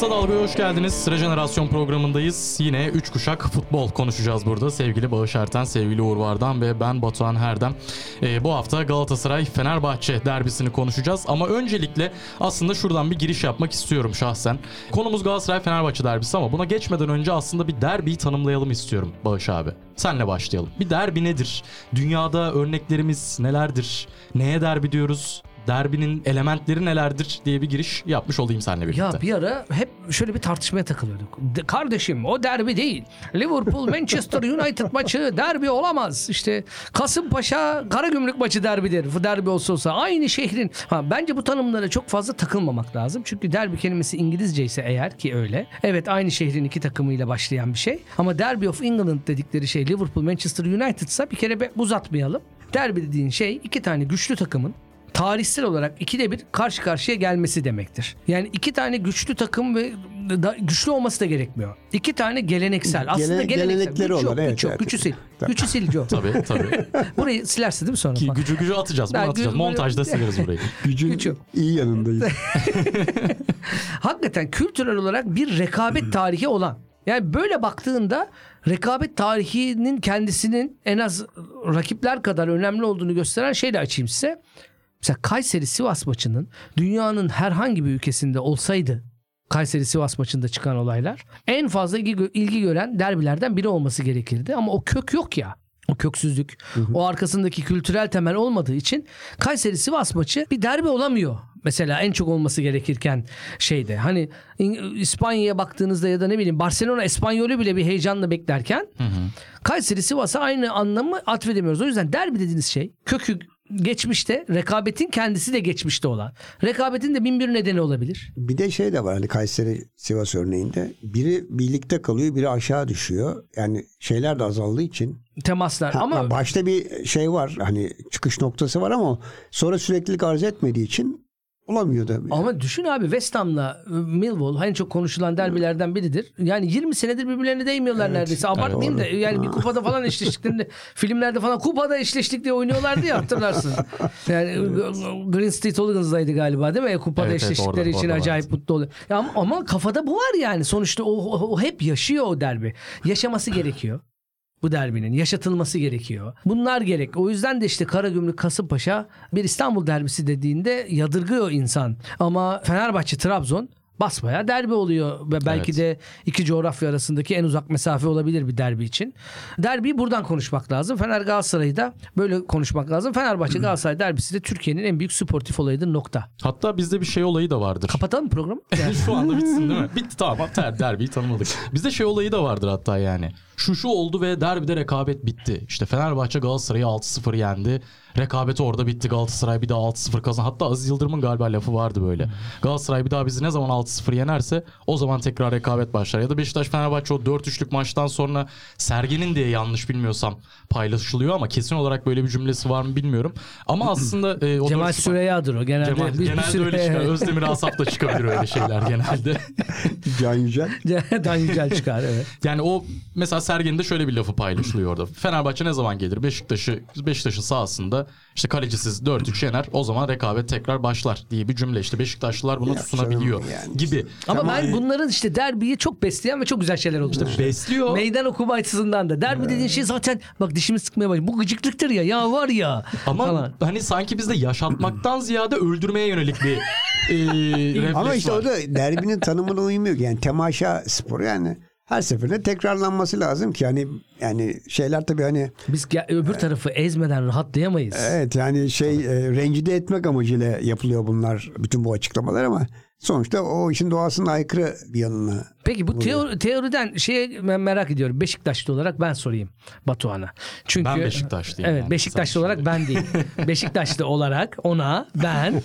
Kısa Dalga'ya hoş geldiniz. Sıra Jenerasyon programındayız. Yine 3 kuşak futbol konuşacağız burada. Sevgili Bağış Erten, sevgili Uğur Vardan ve ben Batuhan Herdem. Ee, bu hafta Galatasaray-Fenerbahçe derbisini konuşacağız. Ama öncelikle aslında şuradan bir giriş yapmak istiyorum şahsen. Konumuz Galatasaray-Fenerbahçe derbisi ama buna geçmeden önce aslında bir derbiyi tanımlayalım istiyorum Bağış abi. Senle başlayalım. Bir derbi nedir? Dünyada örneklerimiz nelerdir? Neye derbi diyoruz? Derbinin elementleri nelerdir diye bir giriş yapmış olayım seninle birlikte. Ya bir ara hep şöyle bir tartışmaya takılıyorduk. De- kardeşim o derbi değil. Liverpool Manchester United maçı derbi olamaz. İşte Kasımpaşa Karagümrük maçı derbidir. Bu derbi olsa olsa aynı şehrin. Ha, bence bu tanımlara çok fazla takılmamak lazım. Çünkü derbi kelimesi İngilizce ise eğer ki öyle. Evet aynı şehrin iki takımıyla başlayan bir şey. Ama Derby of England dedikleri şey Liverpool Manchester United ise bir kere uzatmayalım. Derbi dediğin şey iki tane güçlü takımın tarihsel olarak ikide bir karşı karşıya gelmesi demektir. Yani iki tane güçlü takım ve da, güçlü olması da gerekmiyor. İki tane geleneksel. Aslında Gele- geleneksel. gelenekleri Güç yok, olan, evet, güç yok. evet. Gücü sil. Tabii. Gücü sil Joe. Tabii tabii. Burayı silersin değil mi sonra? Ki falan? gücü gücü atacağız. Bunu atacağız. Montajda sileriz burayı. Gücün Güç yok. iyi yanındayız. Hakikaten kültürel olarak bir rekabet tarihi olan. Yani böyle baktığında rekabet tarihinin kendisinin en az rakipler kadar önemli olduğunu gösteren şeyle açayım size. Mesela Kayseri Sivas maçının dünyanın herhangi bir ülkesinde olsaydı Kayseri Sivas maçında çıkan olaylar en fazla ilgi, ilgi gören derbilerden biri olması gerekirdi ama o kök yok ya. O köksüzlük, o arkasındaki kültürel temel olmadığı için Kayseri Sivas maçı bir derbi olamıyor. Mesela en çok olması gerekirken şeyde. Hani İspanya'ya baktığınızda ya da ne bileyim Barcelona Espanyol'ü bile bir heyecanla beklerken Kayseri Sivas'a aynı anlamı atfedemiyoruz. O yüzden derbi dediğiniz şey kökü geçmişte rekabetin kendisi de geçmişte olan. Rekabetin de bin bir nedeni olabilir. bir de şey de var hani Kayseri Sivas örneğinde. Biri birlikte kalıyor, biri aşağı düşüyor. Yani şeyler de azaldığı için. Temaslar Ha, ama başta bir şey var hani çıkış noktası var ama sonra süreklilik arz etmediği için olamıyor da. Ama düşün abi West Ham'la e, Millwall en çok konuşulan derbilerden biridir. Yani 20 senedir birbirlerine değmiyorlar neredeyse. Abartmayayım da yani bir kupada falan eşleştiklerinde filmlerde falan kupada eşleştik diye oynuyorlardı ya hatırlarsın. Yani e, Green Street Hooligans'daydı galiba değil mi? E, Kupada Evet, evet, eşleştikleri orada, için orada acayip mutlu oluyor. Ya ama, ama kafada bu var yani. Sonuçta o, o, o hep yaşıyor o derbi. Yaşaması gerekiyor bu derbinin yaşatılması gerekiyor. Bunlar gerek. O yüzden de işte Karagümrük Kasımpaşa bir İstanbul derbisi dediğinde yadırgıyor insan. Ama Fenerbahçe Trabzon basbaya derbi oluyor ve belki Evet. de iki coğrafya arasındaki en uzak mesafe olabilir bir derbi için. Derbiyi buradan konuşmak lazım. Fener Galatasaray'ı da böyle konuşmak lazım. Fenerbahçe Galatasaray derbisi de Türkiye'nin en büyük sportif olayıdır nokta. Hatta bizde bir şey olayı da vardır. Kapatalım mı programı? Yani Şu anda bitsin değil mi? Bitti tamam ter, derbiyi tanımadık. Bizde şey olayı da vardır hatta yani. Şu şu oldu ve derbide rekabet bitti. İşte Fenerbahçe Galatasaray'ı 6-0 yendi. Rekabeti orada bitti. Galatasaray bir daha 6-0 kazan. Hatta Aziz Yıldırım'ın galiba lafı vardı böyle. Galatasaray bir daha bizi ne zaman 6-0 yenerse o zaman tekrar rekabet başlar. Ya da Beşiktaş Fenerbahçe o 4-3'lük maçtan sonra Sergen'in diye yanlış bilmiyorsam paylaşılıyor ama kesin olarak böyle bir cümlesi var mı bilmiyorum. Ama aslında e, o Cemal 4-0 Süreyya'dır o genelde. Cemal, Bir- bir genelde süre- öyle çıkar. Özdemir Asaf da çıkabilir öyle şeyler genelde. Can Yücel. Dan Yücel çıkar evet. Yani o mesela Sergen'in de şöyle bir lafı paylaşılıyor orada. Fenerbahçe ne zaman gelir? Beşiktaş'ı Beşiktaş'ın sahasında işte kalecisiz 4-3 yener. O zaman rekabet tekrar başlar diye bir cümle. İşte Beşiktaşlılar bunu Ya tutunabiliyor canım yani. gibi. Ama Tamam. ben bunların işte derbiyi çok besleyen ve çok güzel şeyler olduğunu düşünüyorum. Besliyor. Meydan okuma açısından da. Derbi dediğin şey zaten bak dişimi sıkmaya başladı. Bu gıcıklıktır ya. Ya var ya. Ama falan. hani sanki bizde yaşatmaktan ziyade öldürmeye yönelik bir e, refleks Ama işte var. o da derbinin tanımına uymuyor. Yani temaşa sporu yani her seferinde tekrarlanması lazım ki hani yani şeyler tabii hani Biz öbür tarafı ezmeden rahatlayamayız. evet yani şey e, rencide etmek amacıyla yapılıyor bunlar bütün bu açıklamalar ama sonuçta o işin doğasına aykırı bir yanına. Peki bu teori, teoriden şeye ben merak ediyorum. Beşiktaşlı olarak ben sorayım Batuhan'a. Çünkü Ben Beşiktaşlıyım Evet, yani. Beşiktaşlı olarak ben değil. Beşiktaşlı olarak ona ben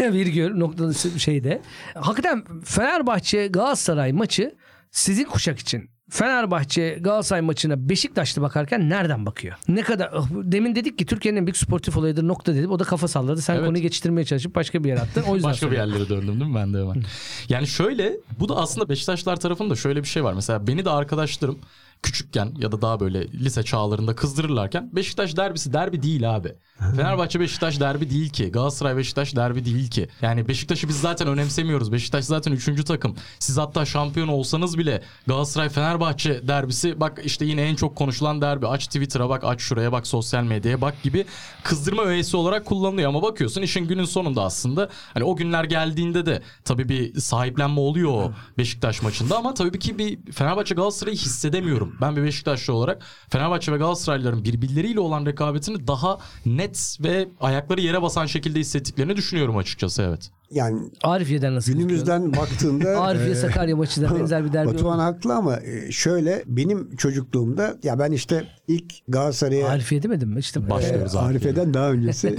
virgül noktası şeyde. Hakikaten Fenerbahçe Galatasaray maçı sizin kuşak için Fenerbahçe Galatasaray maçına Beşiktaşlı bakarken nereden bakıyor? Ne kadar demin dedik ki Türkiye'nin en büyük sportif olayıdır nokta dedim. O da kafa salladı. Sen Evet. konuyu geçiştirmeye çalışıp başka bir yere attın. O yüzden Başka bir söylüyorum. yerlere döndüm değil mi ben de hemen. Yani şöyle bu da aslında Beşiktaşlar tarafında şöyle bir şey var. Mesela beni de arkadaşlarım küçükken ya da daha böyle lise çağlarında kızdırırlarken Beşiktaş derbisi derbi değil abi. Fenerbahçe Beşiktaş derbi değil ki. Galatasaray Beşiktaş derbi değil ki. Yani Beşiktaş'ı biz zaten önemsemiyoruz. Beşiktaş zaten 3. takım. Siz hatta şampiyon olsanız bile Galatasaray Fenerbahçe derbisi bak işte yine en çok konuşulan derbi. Aç Twitter'a bak, aç şuraya bak, sosyal medyaya bak gibi kızdırma öğesi olarak kullanılıyor ama bakıyorsun işin günün sonunda aslında hani o günler geldiğinde de tabii bir sahiplenme oluyor Beşiktaş maçında ama tabii ki bir Fenerbahçe Galatasaray'ı hissedemiyorum. Ben bir Beşiktaşlı olarak Fenerbahçe ve Galatasaraylıların birbirleriyle olan rekabetini daha net ve ayakları yere basan şekilde hissettiklerini düşünüyorum açıkçası evet. Yani Arifiye'den nasıl günümüzden baktığında Arifiye e, Sakarya maçı da benzer bir derbi Batuhan haklı ama e, şöyle benim çocukluğumda ya ben işte ilk Galatasaray'a Arifiye demedim mi? İşte Başlıyoruz abi. Arife'den daha öncesi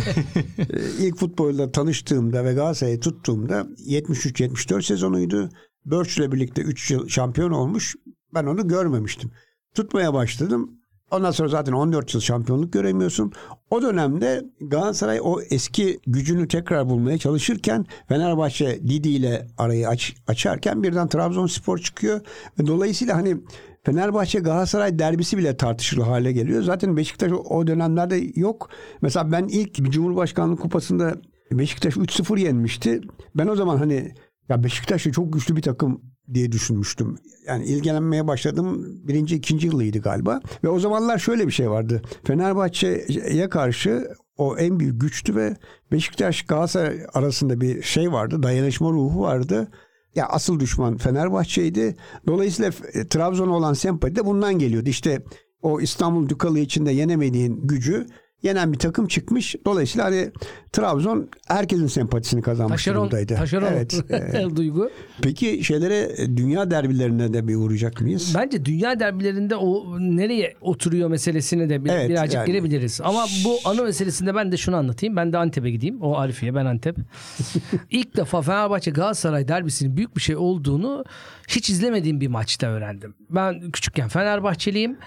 e, ilk futbolda tanıştığımda ve Galatasaray'ı tuttuğumda 73-74 sezonuydu. Birch'le birlikte 3 yıl şampiyon olmuş. Ben onu görmemiştim. Tutmaya başladım. Ondan sonra zaten 14 yıl şampiyonluk göremiyorsun. O dönemde Galatasaray o eski gücünü tekrar bulmaya çalışırken Fenerbahçe Didi ile arayı aç, açarken birden Trabzonspor çıkıyor. Dolayısıyla hani Fenerbahçe Galatasaray derbisi bile tartışılır hale geliyor. Zaten Beşiktaş o dönemlerde yok. Mesela ben ilk Cumhurbaşkanlığı Kupası'nda Beşiktaş 3-0 yenmişti. Ben o zaman hani ya Beşiktaş da çok güçlü bir takım diye düşünmüştüm. Yani ilgilenmeye başladım birinci ikinci yılıydı galiba. Ve o zamanlar şöyle bir şey vardı. Fenerbahçe'ye karşı o en büyük güçtü ve Beşiktaş Galatasaray arasında bir şey vardı. Dayanışma ruhu vardı. Ya asıl düşman Fenerbahçe'ydi. Dolayısıyla e, Trabzon'a olan sempati de bundan geliyordu. İşte o İstanbul Dukalı içinde yenemediğin gücü yenen bir takım çıkmış. Dolayısıyla hani Trabzon herkesin sempatisini kazanmış Taşeron, durumdaydı. taşeron Evet. duygu. Peki şeylere dünya derbilerine de bir uğrayacak mıyız? Bence dünya derbilerinde o nereye oturuyor meselesine de bir, Evet, birazcık yani. girebiliriz. Ama bu anı meselesinde ben de şunu anlatayım. Ben de Antep'e gideyim. O Arifiye ben Antep. İlk defa Fenerbahçe Galatasaray derbisinin büyük bir şey olduğunu hiç izlemediğim bir maçta öğrendim. Ben küçükken Fenerbahçeliyim.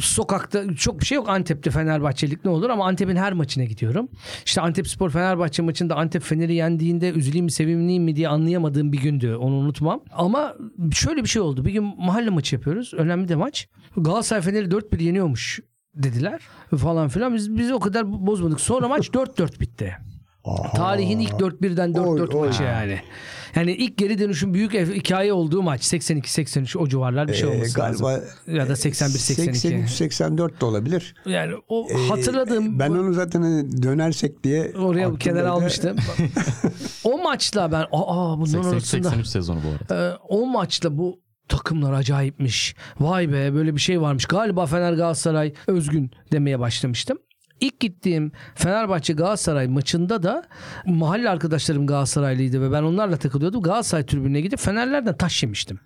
Sokakta çok bir şey yok Antep'te Fenerbahçelik ne olur ama Antep'in her maçına gidiyorum. İşte Antep Spor Fenerbahçe maçında Antep Fener'i yendiğinde üzüleyim mi sevinmeyeyim mi diye anlayamadığım bir gündü. Onu unutmam. Ama şöyle bir şey oldu. Bir gün mahalle maçı yapıyoruz. Önemli de maç. Galatasaray Fener'i 4-1 yeniyormuş dediler falan filan. Biz, biz o kadar bozmadık. Sonra maç 4-4 bitti. Tarihin ilk 4-1'den 4-4 Oy, oy. maçı yani. Yani ilk geri dönüşün büyük hikaye olduğu maç 82-83 o civarlar bir şey Ee, olması galiba lazım. Ya da 81-82. 83-84 de olabilir. Yani o Ee, hatırladığım Ben onu zaten hani dönersek diye oraya kenara almıştım. o maçla ben aa bunların 80, arasında 83 sezonu bu arada. Ee, o maçla bu takımlar acayipmiş. Vay be böyle bir şey varmış. Galiba Fener Galatasaray özgün demeye başlamıştım. İlk gittiğim Fenerbahçe Galatasaray maçında da mahalle arkadaşlarım Galatasaraylıydı ve ben onlarla takılıyordum. Galatasaray tribününe gidip Fenerlerden taş yemiştim.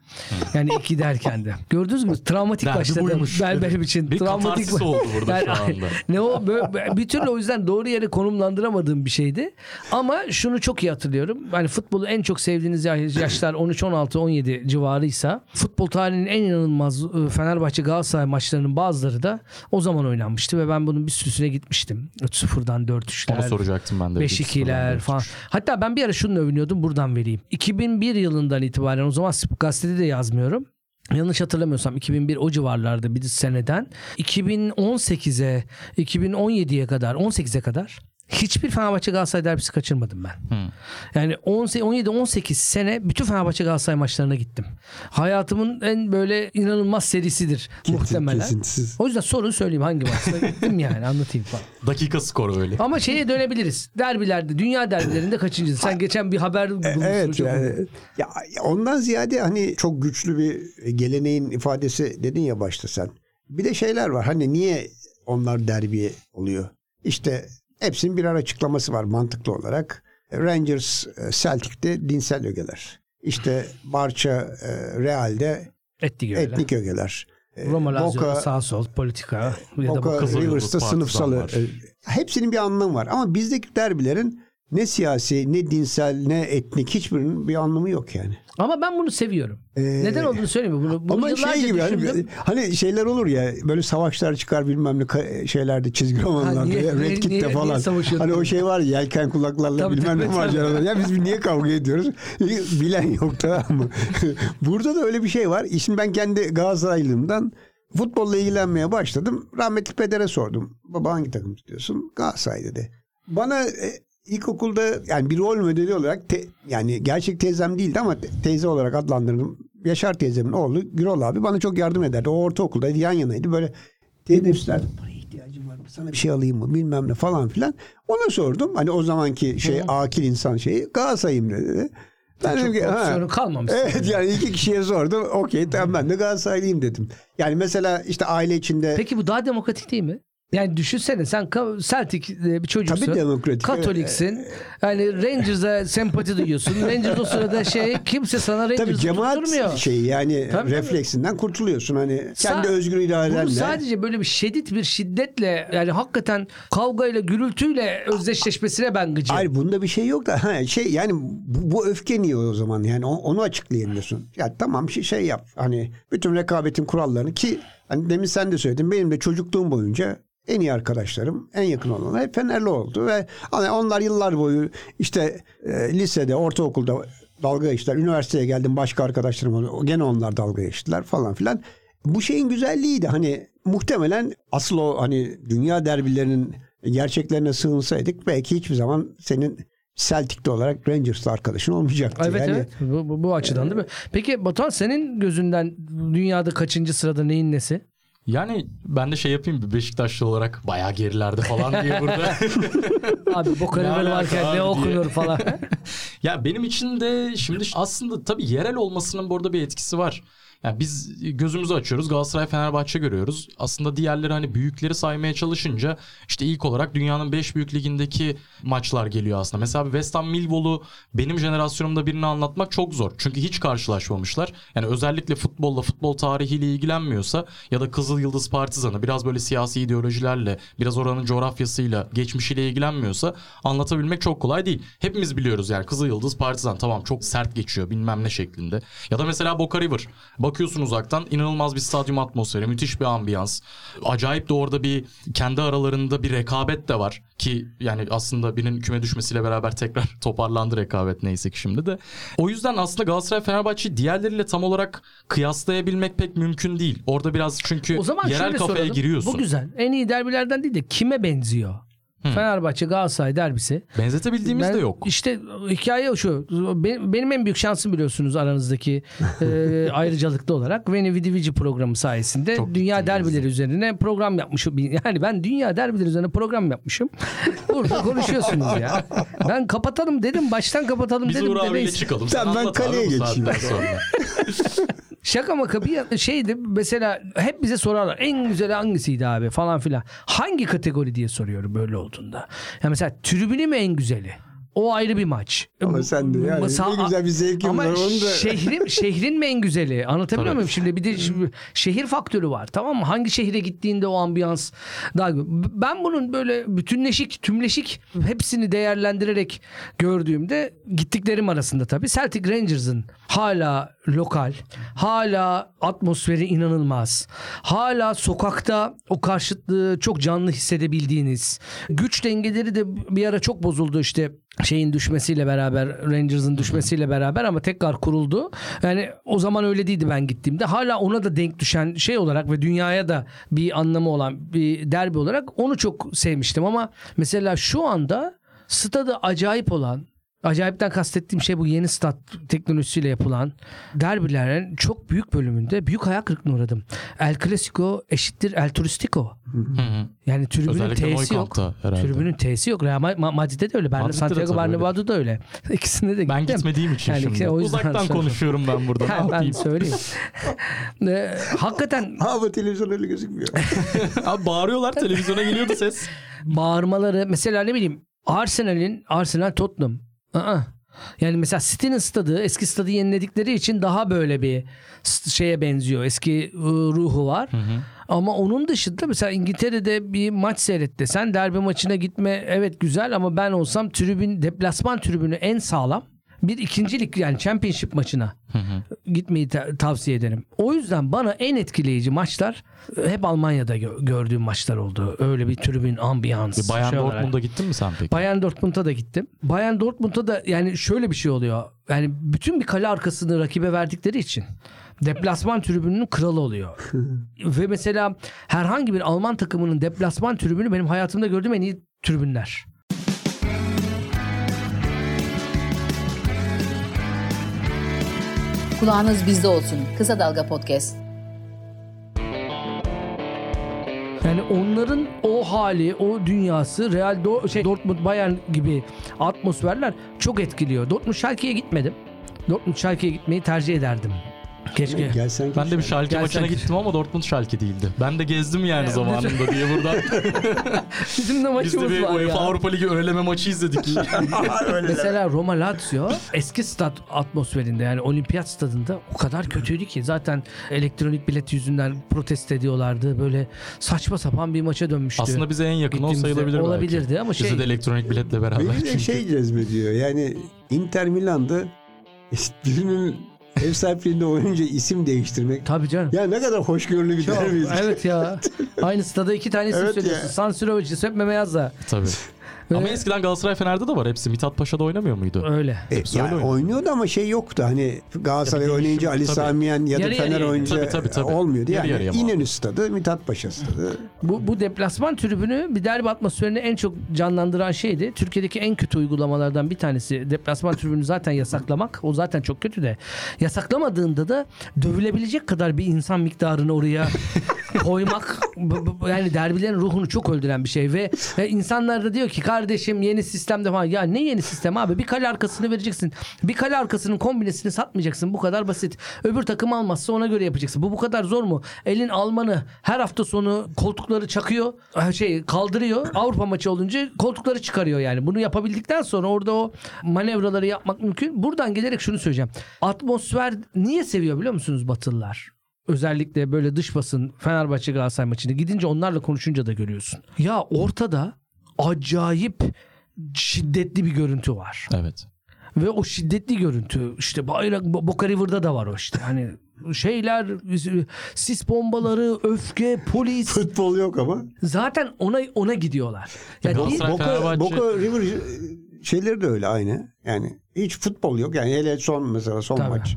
Yani ilk giderken de. Gördünüz mü? Travmatik Derbi başladı. buymuş. Ben benim için. Bir travmatik oldu burada şu anda. ne o böyle, bir türlü o yüzden doğru yere konumlandıramadığım bir şeydi. Ama şunu çok iyi hatırlıyorum. Yani futbolu en çok sevdiğiniz yaş- yaşlar 13 16 17 civarıysa futbol tarihinin en inanılmaz e, Fenerbahçe Galatasaray maçlarının bazıları da o zaman oynanmıştı ve ben bunun bir sürüsüne gitmiştim. 3-0'dan 4-3'ler. Onu soracaktım ben de. 5-2'ler falan. Hatta ben bir ara şunu övünüyordum buradan vereyim. 2001 yılından itibaren o zaman gazetede de yazmıyorum. Yanlış hatırlamıyorsam 2001 o civarlarda bir seneden 2018'e 2017'ye kadar 18'e kadar hiçbir Fenerbahçe Galatasaray derbisi kaçırmadım ben. Yani 17-18 sene bütün Fenerbahçe Galatasaray maçlarına gittim. Hayatımın en böyle inanılmaz serisidir muhtemelen. kesintisiz. O yüzden sorun söyleyeyim hangi maçta gittim yani anlatayım falan. Dakika skoru öyle. Ama şeye dönebiliriz. Derbilerde, dünya derbilerinde kaçıncı? Sen geçen bir haber bulmuşsun. Evet çok- yani ya ondan ziyade hani çok güçlü bir geleneğin ifadesi dedin ya başta sen. Bir de şeyler var. Hani niye onlar derbi oluyor? İşte hepsinin birer açıklaması var mantıklı olarak. Rangers e, Celtic'te dinsel ögeler. İşte Barça e, Real'de Etli öyle. etnik ögeler. E, Roma Lazio Boca- sağ sol politika ya da Boca Rivers'ta sınıfsalı. var. e, Hepsinin bir anlamı var. Ama bizdeki derbilerin ne siyasi, ne dinsel, ne etnik hiçbirinin bir anlamı yok yani. Ama ben bunu seviyorum. Ee, Neden olduğunu söyleyeyim mi? Bunu, bunu Ama şey gibi hani, hani şeyler olur ya böyle savaşlar çıkar bilmem ne şeylerde çizgi romanlarda niye- niye- Red Kit'te niye- niye falan. savaşıyorduk? hani o şey var ya yelken kulaklarla Tabii, bilmem tabii, ne maceralar. Ya biz niye kavga ediyoruz? Bilen yok tamam mı? Burada da öyle bir şey var. Şimdi ben kendi Galatasaraylığımdan Futbolla ilgilenmeye başladım. Rahmetli pedere sordum. Baba hangi takım tutuyorsun? Galatasaray dedi. Bana e, ilkokulda yani bir rol modeli olarak te- yani gerçek teyzem değildi ama te- teyze olarak adlandırdım. Yaşar teyzemin oğlu Gürol abi bana çok yardım ederdi. O ortaokuldaydı yan yanaydı böyle teneffüslerde paraya ihtiyacım var mı? Sana bir şey alayım mı? Bilmem ne falan filan. Ona sordum. Hani o zamanki şey akil insan şeyi Galatasaray'ım dedi. Ben Çok dedim ki, ha. kalmamış. Evet yani iki kişiye sordum. Okey tamam ben de Galatasaraylıyım dedim. Yani mesela işte aile içinde Peki bu daha demokratik değil mi? Yani düşünsene sen Celtic e, bir çocuksun. Tabii demokratik. Katoliksin. Yani Rangers'a sempati duyuyorsun. Rangers o sırada şey kimse sana Tabii Rangers'ı cemaat tutturmuyor. şeyi yani Tabii, refleksinden kurtuluyorsun. Hani kendi Sa- özgür iradenle. Bunu sadece böyle bir şiddet bir şiddetle yani hakikaten kavgayla gürültüyle özdeşleşmesine ben gıcığım. Hayır bunda bir şey yok da ha, şey yani bu, bu öfke niye o zaman yani onu açıklayamıyorsun. Ya tamam şey, şey yap hani bütün rekabetin kurallarını ki hani demin sen de söyledin benim de çocukluğum boyunca en iyi arkadaşlarım, en yakın olanlar hep Fenerli oldu ve hani onlar yıllar boyu işte e, lisede, ortaokulda dalga geçtiler. Üniversiteye geldim başka arkadaşlarım oldu. Gene onlar dalga geçtiler falan filan. Bu şeyin güzelliğiydi. Hani muhtemelen asıl o hani dünya derbilerinin gerçeklerine sığınsaydık belki hiçbir zaman senin Celtic'te olarak Rangers'ta arkadaşın olmayacaktı. Evet yani, evet bu, bu, bu açıdan değil mi? Peki Batuhan senin gözünden dünyada kaçıncı sırada neyin nesi? Yani ben de şey yapayım bir Beşiktaşlı olarak bayağı gerilerde falan diye burada. Abi Boca River varken ne diye. okunur falan. ya benim için de şimdi aslında tabii yerel olmasının burada bir etkisi var. Yani biz gözümüzü açıyoruz Galatasaray Fenerbahçe görüyoruz. Aslında diğerleri hani büyükleri saymaya çalışınca işte ilk olarak dünyanın 5 büyük ligindeki maçlar geliyor aslında. Mesela West Ham Millwall'u benim jenerasyonumda birini anlatmak çok zor. Çünkü hiç karşılaşmamışlar. Yani özellikle futbolla, futbol tarihiyle ilgilenmiyorsa ya da Kızıl Yıldız Partizanı biraz böyle siyasi ideolojilerle, biraz oranın coğrafyasıyla, geçmişiyle ilgilenmiyorsa anlatabilmek çok kolay değil. Hepimiz biliyoruz yani Kızıl Yıldız Partizan tamam çok sert geçiyor bilmem ne şeklinde. Ya da mesela Boca River. Bakıyorsun uzaktan inanılmaz bir stadyum atmosferi, müthiş bir ambiyans. Acayip de orada bir kendi aralarında bir rekabet de var ki yani aslında birinin küme düşmesiyle beraber tekrar toparlandı rekabet neyse ki şimdi de. O yüzden aslında Galatasaray Fenerbahçe'yi diğerleriyle tam olarak kıyaslayabilmek pek mümkün değil. Orada biraz çünkü O zaman yerel kafaya soralım. giriyorsun. Bu güzel. En iyi derbilerden değil de kime benziyor? Fenerbahçe Galatasaray derbisi. Benzetebildiğimiz Ben- de yok. İşte hikaye şu. Benim, benim en büyük şansım biliyorsunuz aranızdaki e, ayrıcalıklı olarak. Veni Vidi Vici programı sayesinde Çok dünya derbileri üzerine program yapmışım. Yani ben dünya derbileri üzerine program yapmışım. Burada konuşuyorsunuz ya. Ben kapatalım dedim. Baştan kapatalım Biz dedim. Uğur de abiyle çıkalım. Tamam, ben kaleye geçeyim. Şaka maka bir şeydi mesela hep bize sorarlar en güzeli hangisiydi abi falan filan. Hangi kategori diye soruyorum böyle olduğunda. Ya mesela tribünü mü en güzeli? O ayrı bir maç. Ama sen de yani ne güzel bir zevkin ama var, onu da- şehrin, şehrin mi en güzeli? Anlatabiliyor muyum? Şimdi bir de şimdi şehir faktörü var tamam mı? Hangi şehre gittiğinde o ambiyans daha Ben bunun böyle bütünleşik, tümleşik hepsini değerlendirerek gördüğümde gittiklerim arasında tabii Celtic Rangers'ın hala lokal, hala atmosferi inanılmaz. Hala sokakta o karşıtlığı çok canlı hissedebildiğiniz. Güç dengeleri de bir ara çok bozuldu işte şeyin düşmesiyle beraber Rangers'ın düşmesiyle beraber ama tekrar kuruldu. Yani o zaman öyle değildi ben gittiğimde. Hala ona da denk düşen şey olarak ve dünyaya da bir anlamı olan bir derbi olarak onu çok sevmiştim ama mesela şu anda stadı acayip olan Acayipten kastettiğim şey bu yeni stat teknolojisiyle yapılan derbilerin çok büyük bölümünde büyük hayal kırıklığına uğradım. El Clasico eşittir El Turistico. Hı hı. Yani tribünün T'si yok. Herhalde. Tribünün T'si yok. Real Ma- Madrid'de de öyle. Ben Santiago Bernabéu'da da öyle. İkisinde de Ben gittim. gitmediğim için Yani şimdi. o yüzden Uzaktan söylüyorum. konuşuyorum ben burada. Ha, ben söyleyeyim. Hakikaten Ha ama televizyon öyle gözükmüyor. Abi bağırıyorlar televizyona geliyordu ses. bağırmaları mesela ne bileyim Arsenal'in Arsenal Tottenham. Aa. Yani mesela City'nin stadı eski stadı yeniledikleri için daha böyle bir şeye benziyor. Eski ıı, ruhu var. Ama onun dışında mesela İngiltere'de bir maç seyret desen derbi maçına gitme evet güzel ama ben olsam tribün deplasman tribünü en sağlam bir ikincilik yani championship maçına gitmeyi ta- tavsiye ederim. O yüzden bana en etkileyici maçlar e, hep Almanya'da gö- gördüğüm maçlar oldu. Öyle bir tribün ambiyans. Bayern şey olarak. Dortmund'a gittin mi sen peki? Bayern Dortmund'a da gittim. Bayern Dortmund'a da yani şöyle bir şey oluyor. Yani bütün bir kale arkasını rakibe verdikleri için. deplasman tribününün kralı oluyor. Ve mesela herhangi bir Alman takımının deplasman tribünü benim hayatımda gördüğüm en iyi tribünler. Kulağınız bizde olsun. Kısa Dalga Podcast. Yani onların o hali, o dünyası Real Do- şey Dortmund Bayern gibi atmosferler çok etkiliyor. Dortmund Schalke'ye gitmedim. Dortmund Schalke'ye gitmeyi tercih ederdim. Keşke. Gelsen Ben de bir Schalke Gel maçına sen- gittim ama Dortmund Schalke değildi. Ben de gezdim yani zamanında diye buradan. Bizim de Biz de maçımız bir var UEFA ya. Avrupa Ligi önleme maçı izledik. Mesela Roma Lazio eski stat atmosferinde yani olimpiyat stadında o kadar kötüydü ki zaten elektronik bilet yüzünden protest ediyorlardı. Böyle saçma sapan bir maça dönmüştü. Aslında bize en yakın o Gittiğimizde sayılabilir olabilirdi belki. ama Bize şey- de elektronik biletle beraber. Beni de çünkü. şey cezbediyor. Yani Inter Milan'da birinin ev sahipliğinde oynayınca isim değiştirmek. Tabii canım. Ya ne kadar hoşgörülü bir derbiyiz. evet ya. Aynı stada iki tane isim Evet söylüyorsun. ya. San Siro Giuseppe Meazza. Tabii. Ama Ve- eskiden Galatasaray Fener'de de var hepsi. Mithat Paşa'da oynamıyor muydu? Öyle. E, Hepsi ya öyle oynuyor. oynuyordu ama şey yoktu. Hani Galatasaray oynayınca Ali. Samiyen ya da Yarı Fener oynayınca Tabii, tabii, tabii. olmuyordu. Yarı Yani yarıya mı İnönü stadı, Mithat Paşa stadı. Bu, bu deplasman tribünü bir derbi atmosferini en çok canlandıran şeydi. Türkiye'deki en kötü uygulamalardan bir tanesi deplasman tribünü zaten yasaklamak. O zaten çok kötü de. Yasaklamadığında da dövülebilecek kadar bir insan miktarını oraya koymak yani derbilerin ruhunu çok öldüren bir şey ve, ve insanlar da diyor ki kardeşim yeni sistemde falan. Ya ne yeni sistem abi? Bir kale arkasını vereceksin. Bir kale arkasının kombinesini satmayacaksın. Bu kadar basit. Öbür takım almazsa ona göre yapacaksın. Bu bu kadar zor mu? Elin Almanı her hafta sonu koltukları çakıyor ha, şey kaldırıyor. Avrupa maçı olunca koltukları çıkarıyor yani. Bunu yapabildikten sonra orada o manevraları yapmak mümkün. Buradan gelerek şunu söyleyeceğim. Atmosfer niye seviyor biliyor musunuz Batılılar özellikle böyle dış basın Fenerbahçe Galatasaray maçını gidince onlarla konuşunca da görüyorsun. Ya ortada acayip şiddetli bir görüntü var. Evet. Ve o şiddetli görüntü işte bayrak Bo- Boca River'da da var o işte. Hani şeyler sis bombaları, öfke, polis Futbol yok ama. zaten ona ona gidiyorlar. Ya değil- Galatasaray- Boca, Fenerbahçe- Boca River şeyleri de öyle aynı. Yani hiç futbol yok. Yani hele son mesela son Tabii. maç.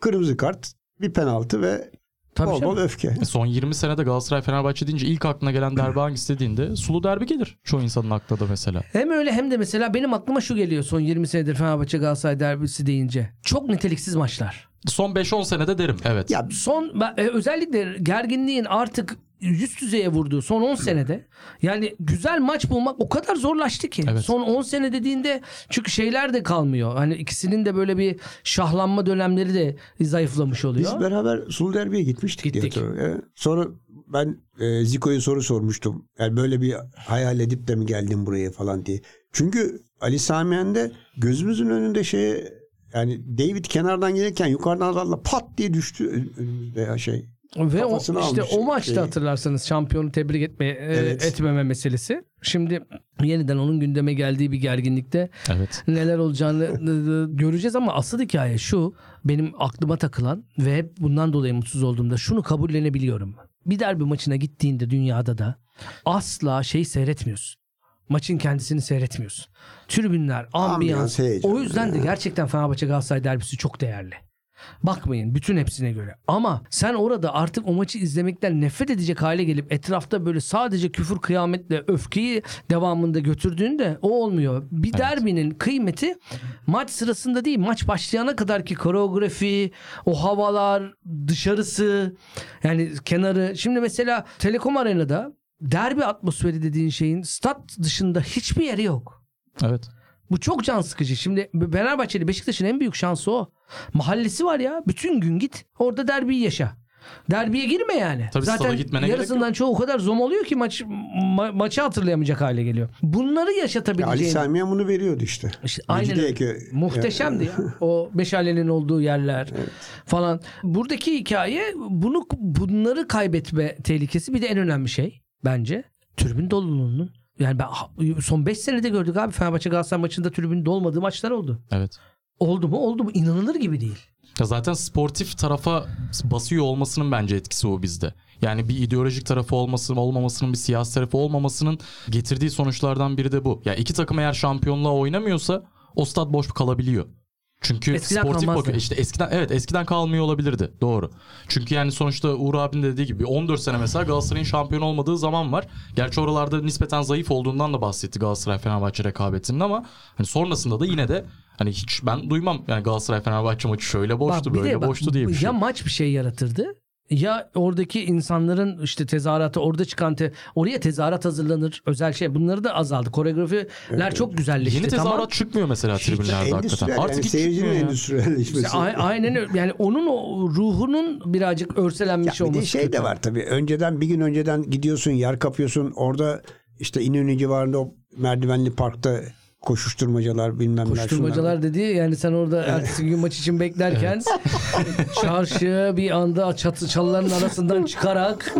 Kırmızı kart, bir penaltı ve Tabii bol bol öfke. Son 20 senede Galatasaray Fenerbahçe deyince ilk aklına gelen derbi hangisi dediğinde sulu derbi gelir. Çoğu insanın aklına da mesela. Hem öyle hem de mesela benim aklıma şu geliyor son 20 senedir Fenerbahçe Galatasaray derbisi deyince. Çok niteliksiz maçlar. Son 5-10 senede derim. Evet. Ya son e, özellikle gerginliğin artık yüz düzeye vurduğu son 10 senede yani güzel maç bulmak o kadar zorlaştı ki. Evet. Son 10 sene dediğinde çünkü şeyler de kalmıyor. Hani ikisinin de böyle bir şahlanma dönemleri de zayıflamış oluyor. biz beraber Sulu Derbi'ye gitmiştik diye Gittik. Evet. Sonra ben e, Zico'ya soru sormuştum. Yani böyle bir hayal edip de mi geldin buraya falan diye. Çünkü Ali Samiyen'de gözümüzün önünde şey yani David kenardan gelirken yukarıdan adamla pat diye düştü önümüzde ya şey. Ve o, işte almış o maçta şeyi. hatırlarsanız şampiyonu tebrik etme e, Evet. etmeme meselesi. Şimdi yeniden onun gündeme geldiği bir gerginlikte Evet. neler olacağını göreceğiz ama asıl hikaye şu benim aklıma takılan ve hep bundan dolayı mutsuz olduğumda şunu kabullenebiliyorum. Bir derbi maçına gittiğinde dünyada da asla şey seyretmiyorsun. Maçın kendisini seyretmiyorsun. Tribünler, ambiyans. Ambiyans. O yüzden de gerçekten Fenerbahçe Galatasaray derbisi çok değerli. Bakmayın bütün hepsine göre. Ama sen orada artık o maçı izlemekten nefret edecek hale gelip etrafta böyle sadece küfür kıyametle öfkeyi devamında götürdüğünde o olmuyor. Bir derbinin kıymeti maç sırasında değil maç başlayana kadar ki koreografi, o havalar, dışarısı yani kenarı. Şimdi mesela Telekom Arena'da derbi atmosferi dediğin şeyin stat dışında hiçbir yeri yok. Evet. Bu çok can sıkıcı. Şimdi Fenerbahçeli Beşiktaş'ın en büyük şansı o. Mahallesi var ya. Bütün gün git. Orada derbiyi yaşa. Derbiye girme yani. Tabii Zaten gitmene gerek yarısından çoğu o kadar zom oluyor ki maç ma- maçı hatırlayamayacak hale geliyor. Bunları Ya Ali yaşatabileceğin Samiyen bunu veriyordu işte. işte aynen öyle. Muhteşemdi ya. O meşalenin olduğu yerler falan. Buradaki hikaye bunu bunları kaybetme tehlikesi bir de en önemli şey bence. Tribün doluluğunun yani ben son 5 senede gördük abi Fenerbahçe Galatasaray maçında tribün dolmadığı maçlar oldu. Evet. Oldu mu? Oldu mu? İnanılır gibi değil. Ya zaten sportif tarafa basıyor olmasının bence etkisi o bizde. Yani bir ideolojik tarafı olması olmamasının bir siyasi tarafı olmamasının getirdiği sonuçlardan biri de bu. Ya iki takım eğer şampiyonluğa oynamıyorsa o stat boş kalabiliyor. Çünkü Eskiden sportif kalmazdı. bakıyor. İşte eskiden evet eskiden kalmıyor olabilirdi. Doğru. Çünkü yani sonuçta Uğur abinin de dediği gibi 14 sene mesela Galatasaray'ın şampiyon olmadığı zaman var. Gerçi oralarda nispeten zayıf olduğundan da bahsetti Galatasaray Fenerbahçe rekabetinin ama hani sonrasında da yine de hani hiç ben duymam yani Galatasaray Fenerbahçe maçı şöyle boştu Bak böyle de bak, boştu diye bir şey. Ya maç bir şey yaratırdı ya oradaki insanların işte tezahüratı orada çıkan te, oraya tezahürat hazırlanır özel şey bunları da azaldı. Koreografiler çok güzelleşti. Yeni tezahürat tamam. çıkmıyor mesela tribünlerde hakikaten. Endüstriyel Artık yani seyircinin endüstriyelleşmesi. Aynen öyle. Yani onun o ruhunun birazcık örselenmiş Ya bir olması. de şey kötü. de var tabii. Önceden bir gün önceden gidiyorsun yer kapıyorsun. Orada işte İnönü civarında o merdivenli parkta koşuşturmacalar bilmem neler. Koşturmacalar dedi yani sen orada ertesi gün maç için beklerken çarşı bir anda çatı çalıların arasından çıkarak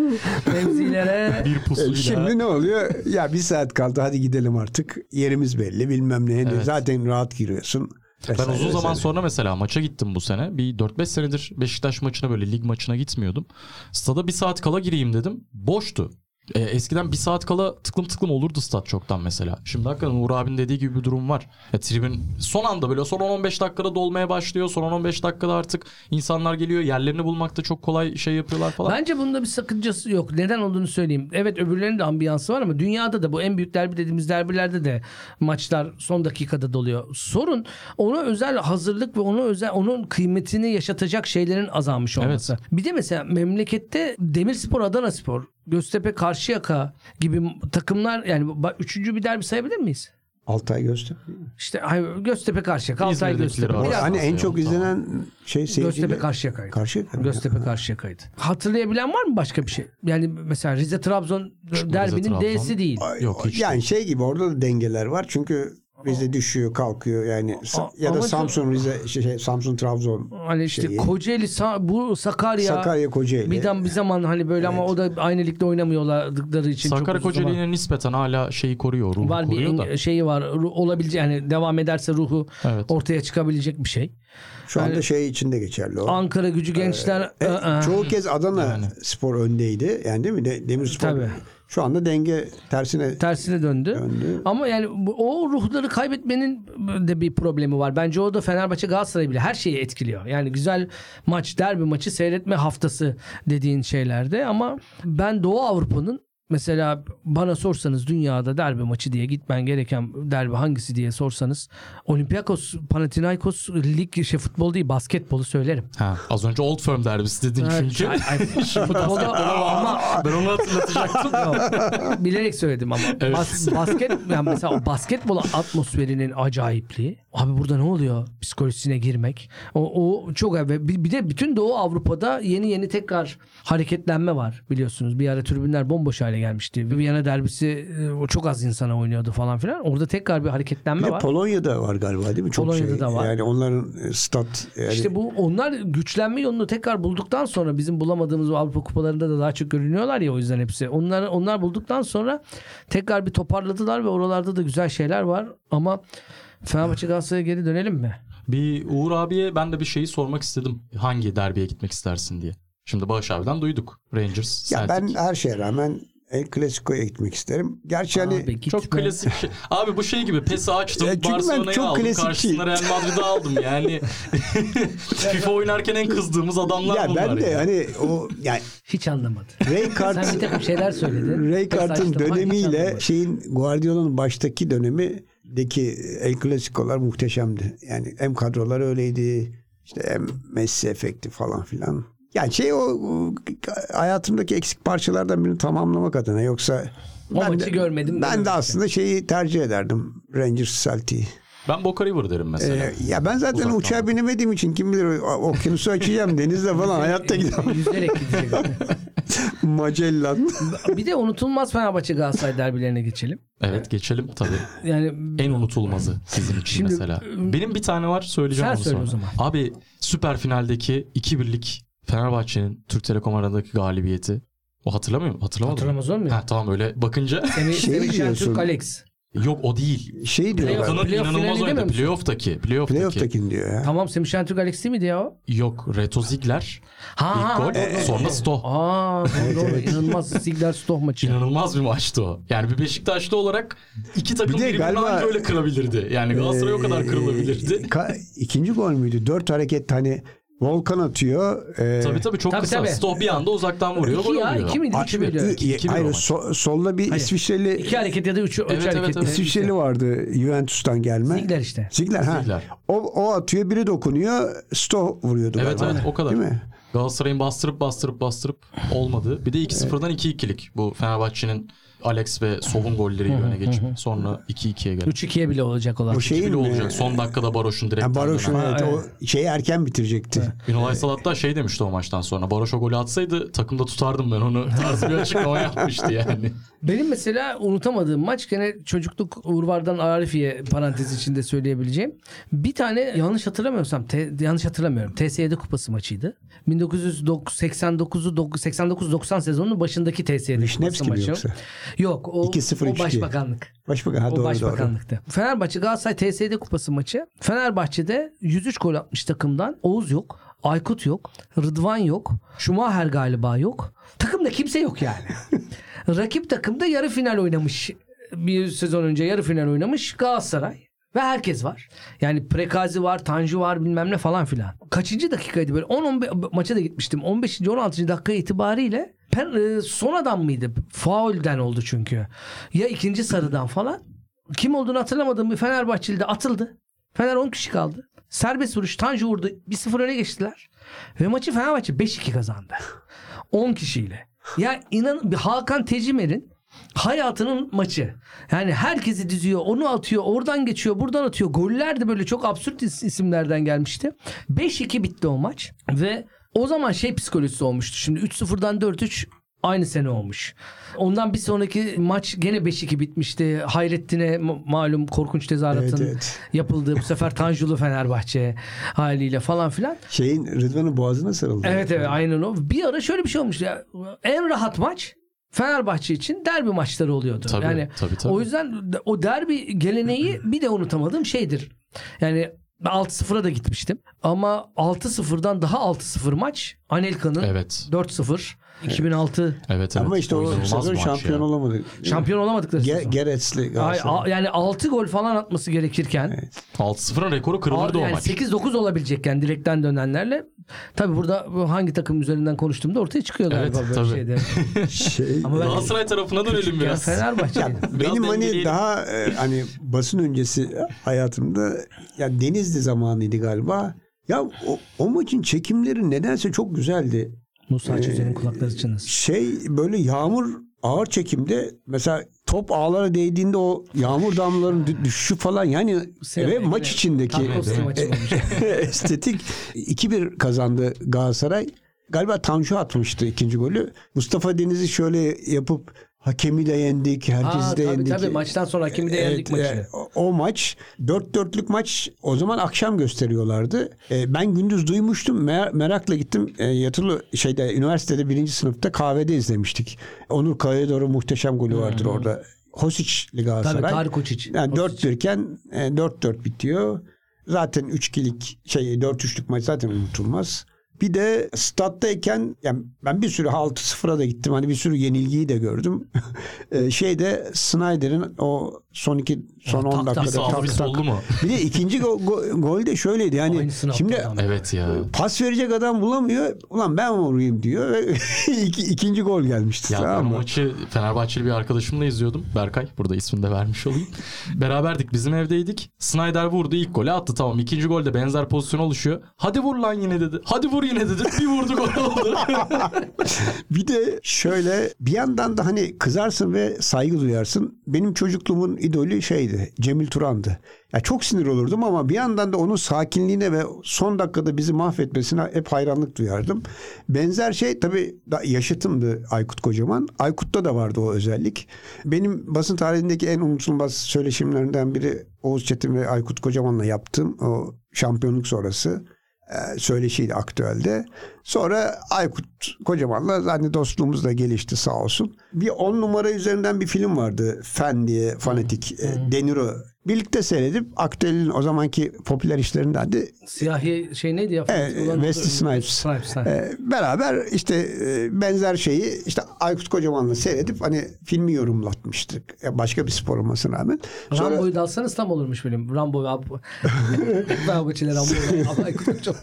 mevzilere Bir şunlar. pusuyla. E, Şimdi ne oluyor? Ya bir saat kaldı hadi gidelim artık. Yerimiz belli bilmem ne. Evet. Zaten rahat giriyorsun. Ben Vesaire, uzun zaman vesaire. sonra mesela maça gittim bu sene. Bir 4-5 senedir Beşiktaş maçına böyle lig maçına gitmiyordum. Stada bir saat kala gireyim dedim. Boştu. E, eskiden bir saat kala tıklım tıklım olurdu stat çoktan mesela. Şimdi hakikaten Uğur abinin dediği gibi bir durum var. Ya, tribün son anda böyle son 10-15 dakikada dolmaya başlıyor. Son 15 dakikada artık insanlar geliyor. Yerlerini bulmakta çok kolay şey yapıyorlar falan. Bence bunda bir sakıncası yok. Neden olduğunu söyleyeyim. Evet öbürlerinin de ambiyansı var ama dünyada da bu en büyük derbi dediğimiz derbilerde de maçlar son dakikada doluyor. Sorun ona özel hazırlık ve ona özel onun kıymetini yaşatacak şeylerin azalmış olması. Bir de mesela memlekette Demirspor, Adanaspor, Göztepe, Karşıyaka gibi takımlar yani üçüncü bir derbi sayabilir miyiz? Altay Göztepe. İşte hayır, Göztepe, Karşıyaka, Altay Göztepe. var. Bir dakika. Hani en çok Tamam. izlenen şey seyirciyle. Göztepe Karşıyaka'ydı. Karşıyaka mı? Göztepe Karşıyaka'ydı. Hatırlayabilen var mı başka bir şey? Yani mesela Rize Trabzon derbinin Trabzon. D'si değil. Yok hiç. Yani şey gibi orada da dengeler var. Çünkü Rize düşüyor, kalkıyor yani A- ya da Samsun Rize şey, şey, Samsun Trabzon. Hani işte şeyi. Kocaeli, Sa- bu Sakarya, Sakarya Kocaeli. bir, bir zaman hani böyle ama o da aynı ligde oynamıyorlardıkları için çok Sakarya zaman- Kocaeli'ne nispeten hala şeyi koruyor. Ruhu var bir koruyor da. en- şeyi var. Olabilecek yani devam ederse ruhu Evet. ortaya çıkabilecek bir şey. Şu anda Yani- şey içinde geçerli o. Ankara Gücü Gençler E, ı-ı. çoğu kez Adana Yani. Spor öndeydi. Yani değil mi? De, Demirspor. Tabii. Şu anda denge tersine tersine döndü. döndü. Ama yani bu- o ruhları kaybetmenin de bir problemi var. Bence o da Fenerbahçe Galatasaray bile her şeyi etkiliyor. Yani güzel maç, derbi maçı seyretme haftası dediğin şeylerde ama ben Doğu Avrupa'nın Mesela bana sorsanız dünyada derbi maçı diye gitmen gereken derbi hangisi diye sorsanız Olympiakos, Panathinaikos lig şey futbol değil basketbolu söylerim. Ha, az önce Old Firm derbisi dedin çünkü. Ay- ay, futbolda ama ben onu hatırlatacaktım. Yok, bilerek söyledim ama Evet. Bas- basket yani mesela o basketbol atmosferinin acayipliği. Abi burada ne oluyor? Psikolojisine girmek. O, o çok ve bir, bir de bütün Doğu Avrupa'da yeni yeni tekrar hareketlenme var biliyorsunuz. Bir ara tribünler bomboş hale gelmişti. Bir Viyana derbisi e, o çok az insana oynuyordu falan filan. Orada tekrar bir hareketlenme Bir var. Polonya'da var galiba değil mi? Çok Polonya'da şey. da var. Yani onların e, stat yani İşte bu onlar güçlenme yolunu tekrar bulduktan sonra bizim bulamadığımız o Avrupa kupalarında da daha çok görünüyorlar ya o yüzden hepsi. Onlar onlar bulduktan sonra tekrar bir toparladılar ve oralarda da güzel şeyler var ama Fenerbahçe Galatasaray'a geri dönelim mi? Bir Uğur abiye ben de bir şeyi sormak istedim. Hangi derbiye gitmek istersin diye. Şimdi Bağış abiden duyduk. Rangers, ya Celtic. ben her şeye rağmen El Clasico'ya gitmek isterim. Gerçi hani Abi gitme. Çok klasik şey. Abi bu şey gibi PES'i açtım. Ya çünkü ben Barcelona'yı çok aldım. klasikçiyim. Karşısına Real Madrid'i aldım. Yani FIFA oynarken en kızdığımız adamlar ya bunlar. ben de ya. hani o yani Hiç anlamadı. Ray Kart Sen bir takım şeyler söyledin. Ray Kart'ın Saçma, hiç dönemiyle anlamadım. şeyin Guardiola'nın baştaki dönemindeki El Clasico'lar muhteşemdi. Yani hem kadrolar öyleydi. işte hem Messi efekti falan filan. Yani şey o hayatımdaki eksik parçalardan birini tamamlamak adına yoksa O maçı görmedim Ben de aslında şeyi tercih ederdim. Rangers Celtic'i. Ben Boca River derim mesela. Ee, ya ben zaten Uzaktan. uçağa binemediğim için kim bilir o- okyanusu açacağım denizde falan hayatta gidemem. Yüzerek gidecek. Magellan. bir de unutulmaz Fenerbahçe Galatasaray derbilerine geçelim. evet geçelim tabii. Yani En unutulmazı sizin için Şimdi, mesela. Benim bir tane var söyleyeceğim Sen onu söyle sonra. o zaman. Abi süper finaldeki 2-1'lik Fenerbahçe'nin Türk Telekom arasındaki galibiyeti. O hatırlamıyor musun? Hatırlamadım. hatırlamaz olmuyor. Ha tamam öyle bakınca Semih, Şey Semih diyorsun. Şentürk Alex. Yok o değil. Şey diyorlar. Playoff- playoff inanılmaz finali oynadı. musun? Playoff'taki. Playoff'taki. Playoff'takini diyor ya. Tamam Semih Şentürk Alex değil miydi ya o? Yok Reto Ziegler. Ha, İlk ha, gol. ha, sonra Stoh. Aa doğru, doğru. İnanılmaz Ziegler Stoh maçı. İnanılmaz bir maçtı o. Yani bir Beşiktaşlı olarak iki takım Bir de birbirini galiba- anca öyle kırabilirdi. Yani Galatasaray o kadar Ee, kırılabilirdi. ka- ikinci gol müydü? Dört hareket hani Volkan atıyor. Ee, Tabii tabii çok Tabii, kısa. tabii. Stoh bir anda uzaktan vuruyor. İki ya, iki miydi? Üç müydü? İki- hayır so- solda bir Hayır. İsviçreli İki hareket ya da üç, üç Evet, hareket. evet, evet. İsviçreli vardı Juventus'tan gelme. Ziegler işte. Ziegler ha. Ziegler. O, o atıyor biri dokunuyor Sto vuruyordu Evet galiba. evet o kadar. Değil mi? Galatasaray'ın bastırıp bastırıp bastırıp olmadı. Bir de 2-0'dan 2-2'lik bu Fenerbahçe'nin Alex ve Sov'un golleriyle öne geçip sonra 2-2'ye geldi. 3-2'ye bile olacak olan. O şeyin Bile mi? olacak. Son dakikada Baroş'un direkt. Ha, Baroş'un evet, o şeyi erken bitirecekti. Ünal Aysal hatta şey demişti o maçtan sonra. Baroş o golü atsaydı takımda tutardım ben onu. Tarzı bir açıklama yapmıştı yani. Benim mesela unutamadığım maç gene çocukluk Urvar'dan Arifiye parantez içinde söyleyebileceğim. Bir tane yanlış hatırlamıyorsam te- yanlış hatırlamıyorum. TSYD kupası maçıydı. 1989'u 89-90 sezonunun başındaki TSYD kupası Vişnevski mi maçı. yoksa? Yok o, 2-0, o 3-2. başbakanlık. Başbakan ha o doğru doğru. başbakanlıktı. Fenerbahçe Galatasaray TSD kupası maçı. Fenerbahçe'de 103 gol atmış takımdan. Oğuz yok. Aykut yok. Rıdvan yok. Schumacher galiba yok. Takımda kimse yok yani. Rakip takımda yarı final oynamış. Bir sezon önce yarı final oynamış Galatasaray. Ve herkes var. Yani Prekazi var, Tanju var bilmem ne falan filan. Kaçıncı dakikaydı böyle? 10-15 maça da gitmiştim. 15. 16. dakika itibariyle pen, e, son adam mıydı? Faulden oldu çünkü. Ya ikinci sarıdan falan. Kim olduğunu hatırlamadığım bir Fenerbahçeli de atıldı. Fener 10 kişi kaldı. Serbest vuruş Tanju vurdu. 1-0 öne geçtiler. Ve maçı Fenerbahçe 5-2 kazandı. 10 kişiyle. Ya inan bir Hakan Tecimer'in hayatının maçı. Yani herkesi diziyor, onu atıyor, oradan geçiyor, buradan atıyor. Goller de böyle çok absürt is- isimlerden gelmişti. 5-2 bitti o maç ve o zaman şey psikolojisi olmuştu. Şimdi 3-0'dan 4-3 aynı sene olmuş. Ondan bir sonraki maç gene 5-2 bitmişti. Hayrettin'e ma- malum korkunç tezahüratın Evet, evet. yapıldığı bu sefer Tanjulu Fenerbahçe haliyle falan filan. Şeyin Rıdvan'ın boğazına sarıldı. Evet evet aynen o. Bir ara şöyle bir şey olmuş ya. En rahat maç Fenerbahçe için derbi maçları oluyordu. Tabii, yani tabii, tabii. o yüzden de- o derbi geleneği bir de unutamadığım şeydir. Yani 6-0'a da gitmiştim. Ama 6-0'dan daha 6-0 maç Anelka'nın Evet. 4-0 2006 Evet evet. Ama işte o sezon şampiyon ya. olamadı. şampiyon olamadıkları Ge- sezon. Galatasaray. a- yani 6 gol falan atması gerekirken 6-0'ın rekoru kırılırdı Al- o yani maç. 8-9 olabilecekken direkten dönenlerle tabi burada bu hangi takım üzerinden konuştuğumda ortaya çıkıyor galiba Evet, böyle tabii. şeyde. Şey, Ama ben Galatasaray tarafına dönelim biraz. Fenerbahçe. Biraz benim hani dengeleyelim. daha e, hani basın öncesi hayatımda ya Denizli zamanıydı galiba. Ya o, o maçın çekimleri nedense çok güzeldi. Musa Çözer'in kulakları çınlasın. Şey böyle yağmur ağır çekimde mesela top ağlara değdiğinde o yağmur damlalarının dü- düşüşü falan yani Sevmek ve maç içindeki estetik 2-1 kazandı Galatasaray. Galiba Tanju atmıştı ikinci golü. Mustafa Deniz'i şöyle yapıp hakemi de yendik, herkesi Aa, de tabii yendik. tabii maçtan sonra hakemi de yendik maçı. e, o, o maç 4-4'lük maç o zaman akşam gösteriyorlardı. E, ben gündüz duymuştum. Mer- merakla gittim. E, yatılı şeyde üniversitede birinci sınıfta kahvede izlemiştik. Onur Kayador'un muhteşem golü vardır orada. Hosic'li Galatasaray. Tabii Tarık Uçiç. Yani Uçiç. 4-1 iken e, 4-4 bitiyor. Zaten 3-2'lik şey 4-3'lük maç zaten unutulmaz. Bir de stat'tayken yani ben bir sürü 6-0'a da gittim. Hani bir sürü yenilgiyi de gördüm. E, şeyde Snyder'in o son iki son Ya, 10 tak tak Bir dakikada tak tak. sollu mu? Bir de ikinci go, go- gol de şöyleydi. Yani şimdi. Evet ya. pas verecek adam bulamıyor. Ulan ben vurayım diyor ve iki, ikinci gol gelmişti. Ya ben tamam mı? maçı Fenerbahçeli bir arkadaşımla izliyordum. Berkay. Burada ismini de vermiş olayım. Beraberdik. Bizim evdeydik. Snyder vurdu. ilk golü attı. Tamam. ikinci golde benzer pozisyon oluşuyor. Hadi vur lan yine dedi. Hadi vur yine dedi. Bir vurdu gol oldu. Bir de şöyle bir yandan da hani kızarsın ve saygı duyarsın. Benim çocukluğumun idolü şeydi. Cemil Turan'dı. Ya çok sinir olurdum ama bir yandan da onun sakinliğine ve son dakikada bizi mahvetmesine hep hayranlık duyardım. Benzer şey tabii yaşıtımdı Aykut Kocaman. Aykut'ta da vardı o özellik. Benim basın tarihindeki en unutulmaz söyleşimlerinden biri Oğuz Çetin ve Aykut Kocaman'la yaptığım o şampiyonluk sonrası. E, söyleşiydi aktüelde. Sonra Aykut Kocaman'la hani dostluğumuz da gelişti sağ olsun. Bir on numara üzerinden bir film vardı. Fen diye fanatik e, Deniro. Birlikte seyredip aktüelin o zamanki popüler işlerinden de Siyahi şey neydi ya? Evet, Wesley Snipes. Snipes, ha. e, beraber işte e, benzer şeyi işte Aykut Kocaman'la seyredip hani filmi yorumlatmıştık. Ya başka bir spor olmasına rağmen. Sonra Rambo'yu da alsanız tam olurmuş film. Rambo abi. Fenerbahçeli Rambo. Ama Aykut çok.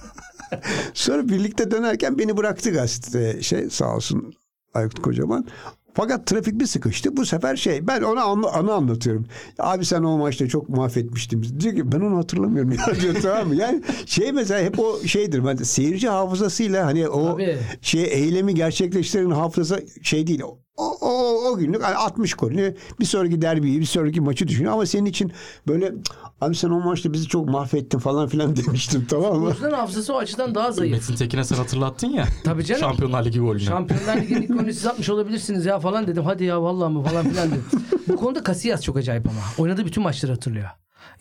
Sonra birlikte dönerken beni bıraktı gazete şey sağ olsun Aykut Kocaman. Fakat trafik bir sıkıştı. Bu sefer şey ben ona anı, anı anlatıyorum. Abi sen o maçta çok mahvetmiştin. bizi." Diyor ki ben onu hatırlamıyorum ya diyor tamam mı? Yani şey mesela hep o şeydir. Ben seyirci hafızasıyla hani o Tabii. şey eylemi gerçekleştiren hafızası şey değil. O, o, o günlük hani 60 golünü bir sonraki derbiyi bir sonraki maçı düşünüyor ama senin için böyle abi sen o maçta bizi çok mahvettin falan filan demiştim tamam mı? Uzun hafızası o açıdan daha zayıf. Metin Tekin'e sen hatırlattın ya. Tabii canım. Şampiyonlar Ligi golünü. Şampiyonlar Ligi'nin ilk golünü siz atmış olabilirsiniz ya falan dedim. Hadi ya vallahi mı falan filan dedim. Bu konuda Casillas çok acayip ama. Oynadığı bütün maçları hatırlıyor.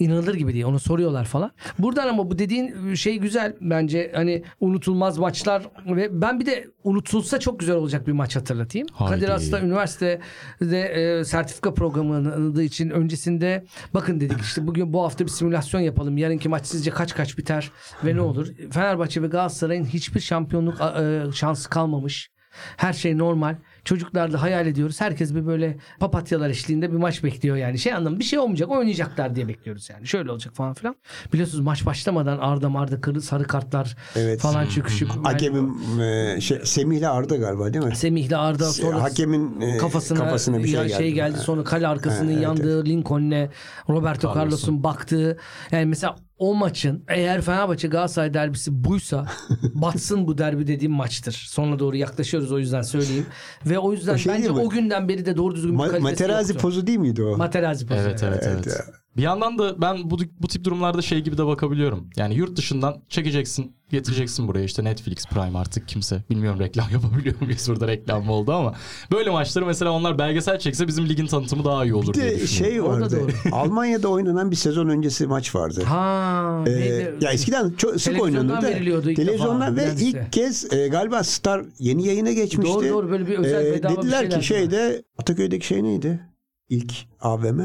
İnanılır gibi değil. Onu soruyorlar falan. Buradan ama bu dediğin şey güzel bence. Hani unutulmaz maçlar ve ben bir de unutulsa çok güzel olacak bir maç hatırlatayım. Haydi. Kadir Has'ta üniversitede e, sertifika programı için öncesinde bakın dedik işte bugün bu hafta bir simülasyon yapalım. Yarınki maç sizce kaç kaç biter ve ne olur? Fenerbahçe ve Galatasaray'ın hiçbir şampiyonluk e, şansı kalmamış. Her şey normal. Çocuklar da hayal ediyoruz. Herkes bir böyle papatyalar eşliğinde bir maç bekliyor yani. Şey anlamı bir şey olmayacak oynayacaklar diye bekliyoruz yani. Şöyle olacak falan filan. Biliyorsunuz maç başlamadan arda marda kırı, sarı kartlar Evet. falan çıkışık. Yani Hakemim e, şey, Semih'le Arda galiba değil mi? Semih'le Arda sonra Hakemin e, kafasına, kafasına bir şey ya- geldi. geldi. Sonra kale arkasının Ha, evet, yandığı Lincoln'le Roberto. Carlos'un baktığı yani mesela o maçın eğer Fenerbahçe Galatasaray derbisi buysa batsın bu derbi dediğim maçtır. Sonuna doğru yaklaşıyoruz o yüzden söyleyeyim. Ve o yüzden O şey bence o günden beri de doğru düzgün bir Ma- kalitesi Materazzi yoktu. pozu değil miydi o? Materazzi pozu. Evet evet evet. Evet. Bir yandan da ben bu bu tip durumlarda şey gibi de bakabiliyorum. Yani yurt dışından çekeceksin, getireceksin buraya işte Netflix Prime artık kimse. Bilmiyorum reklam yapabiliyor muyuz burada reklam mı oldu ama böyle maçları mesela onlar belgesel çekse bizim ligin tanıtımı daha iyi olur Bir diye de düşünüyorum. şey vardı. doğru. Almanya'da oynanan bir sezon öncesi maç vardı. Ha, Ee, neydi? ya eskiden çok sık Televizyondan oynanırdı. veriliyordu ilk Televizyondan defa ve neredeyse. ilk kez e, galiba Star yeni yayına geçmişti. Doğru, doğru, böyle bir özel Ee, bedava bir Dediler şeyler ki şeyde Ataköy'deki şey neydi? İlk AVM.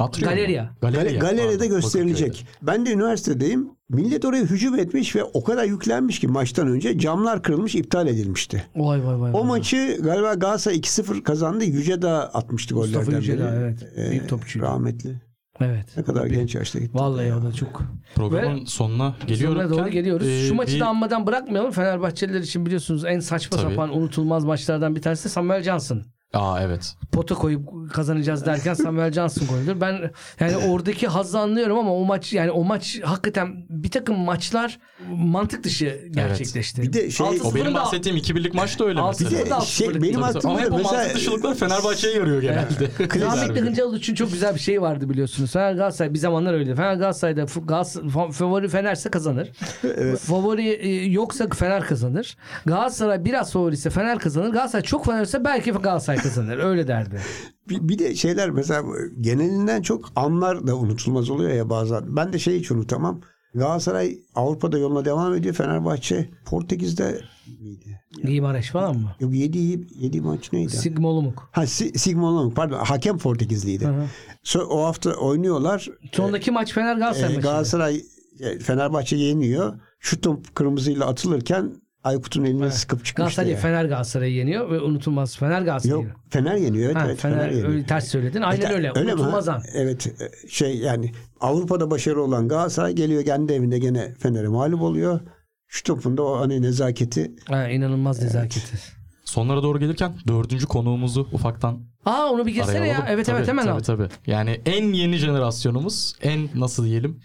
Atrium? Galeriya. Galeriya. Gale- galeride gösterilecek. Bakırköy'de. Ben de üniversitedeyim. Millet oraya hücum etmiş ve o kadar yüklenmiş ki maçtan önce camlar kırılmış iptal edilmişti. Vay vay vay. O vay. maçı galiba Galatasaray 2-0 kazandı. Yüce Dağ atmıştı Mustafa gollerden Yüce biri. Dağ, evet. Ee, Büyük topçuydu. Rahmetli. Evet. Ne kadar genç yaşta gitti. Vallahi o da çok. Programın sonuna geliyoruz. Sonuna doğru geliyoruz. e, Şu maçı da anmadan bırakmayalım. Fenerbahçeliler için biliyorsunuz en saçma Tabii. sapan unutulmaz maçlardan bir tanesi Samuel Johnson. Aa evet. Pota koyup kazanacağız derken Samuel Johnson koyulur. Ben yani oradaki hazzı anlıyorum ama o maç yani o maç hakikaten bir takım maçlar mantık dışı gerçekleşti. Bir de şey- O benim bahsettiğim 2-1'lik maç da öyle Altı mesela. Bir sıfır de da şey, altı benim aklımda Ama hep da o mesela mantık dışılıklar Fenerbahçe'ye yarıyor genelde. Rahmetli Derbide. Hıncal için çok güzel bir şey vardı biliyorsunuz. Fener Galatasaray bir zamanlar öyle. Fener Galatasaray'da Galatasaray, fa- favori Fener'se kazanır. Favori e, yoksa Fener kazanır. Galatasaray biraz favoriyse Fener kazanır. Galatasaray çok favoriyse belki Galatasaray kazanır. Öyle derdi. bir, bir de şeyler mesela genelinden çok anlar da unutulmaz oluyor ya bazen. Ben de şey hiç unutamam. Galatasaray Avrupa'da yoluna devam ediyor. Fenerbahçe Portekiz'de miydi? Gimareş falan mı? Yok 7 7 maç neydi? Sigma Olumuk. ha Si- Sigma Long, pardon hakem Portekizliydi. Hı hı. So, o hafta oynuyorlar. Sondaki maç Fener Galatasaray Ee, maçı. Galatasaray e, Fenerbahçe yeniyor. Şu top kırmızıyla atılırken Aykut'un elini sıkıp çıkmıştı. Galatasaray ya. Fener Galatasaray'ı yeniyor ve unutulmaz Fener Galatasaray'ı Yok. Fener yeniyor. Evet, Ha, evet, Fener, yeniyor. öyle ters söyledin. Aynen E, öyle. mi? Unutulmaz an. Evet e, şey yani Avrupa'da başarılı olan Galatasaray geliyor kendi evinde gene Fener'e mağlup oluyor. Şu topunda o hani nezaketi Ha, inanılmaz nezaketi. Sonlara doğru gelirken dördüncü konuğumuzu ufaktan Aa onu bir girsene araya ya. alalım. Evet Tabii, evet hemen tabii, al. Tabii. Yani en yeni jenerasyonumuz en nasıl diyelim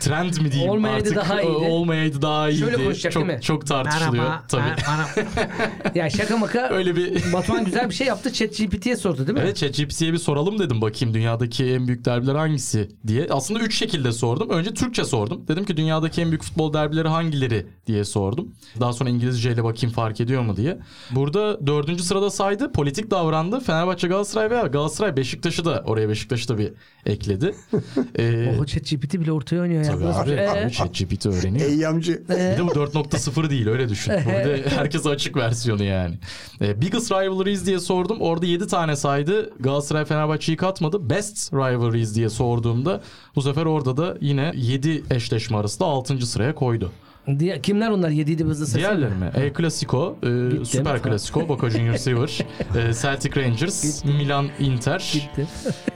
trend mi diyeyim Olmayaydı artık daha iyiydi. olmayaydı daha iyiydi. Şöyle konuşacak çok, değil mi? Çok tartışılıyor tabii. ya şaka maka Öyle bir Batuhan güzel bir şey yaptı. ChatGPT'ye sordu değil mi? Evet ChatGPT'ye bir soralım dedim bakayım dünyadaki en büyük derbiler hangisi diye. Aslında üç şekilde sordum. Önce Türkçe sordum. Dedim ki dünyadaki en büyük futbol derbileri hangileri diye sordum. Daha sonra İngilizce ile bakayım fark ediyor mu diye. Burada dördüncü sırada saydı. Politik davrandı. Fenerbahçe Galatasaray veya Galatasaray Beşiktaş'ı da oraya Beşiktaş'ı da bir ekledi. Ee, O ChatGPT bile ortaya oynuyor ya. tabii abi, Ee? abi ChatGPT öğreniyor. Eyyamcı. Bir de bu 4.0 değil öyle düşün. Burada herkese açık versiyonu yani. E, Biggest Rivalries diye sordum. Orada 7 tane saydı. Galatasaray Fenerbahçe'yi katmadı. Best Rivalries diye sorduğumda bu sefer orada da yine 7 eşleşme arasında 6. sıraya koydu. Diye, kimler onlar? Yediydi hızlı sesi. Diğerleri mi? El Clasico, e, Süper Tamam. Clasico, Boca Juniors River, e, Celtic Rangers, Milan Inter, Gitti.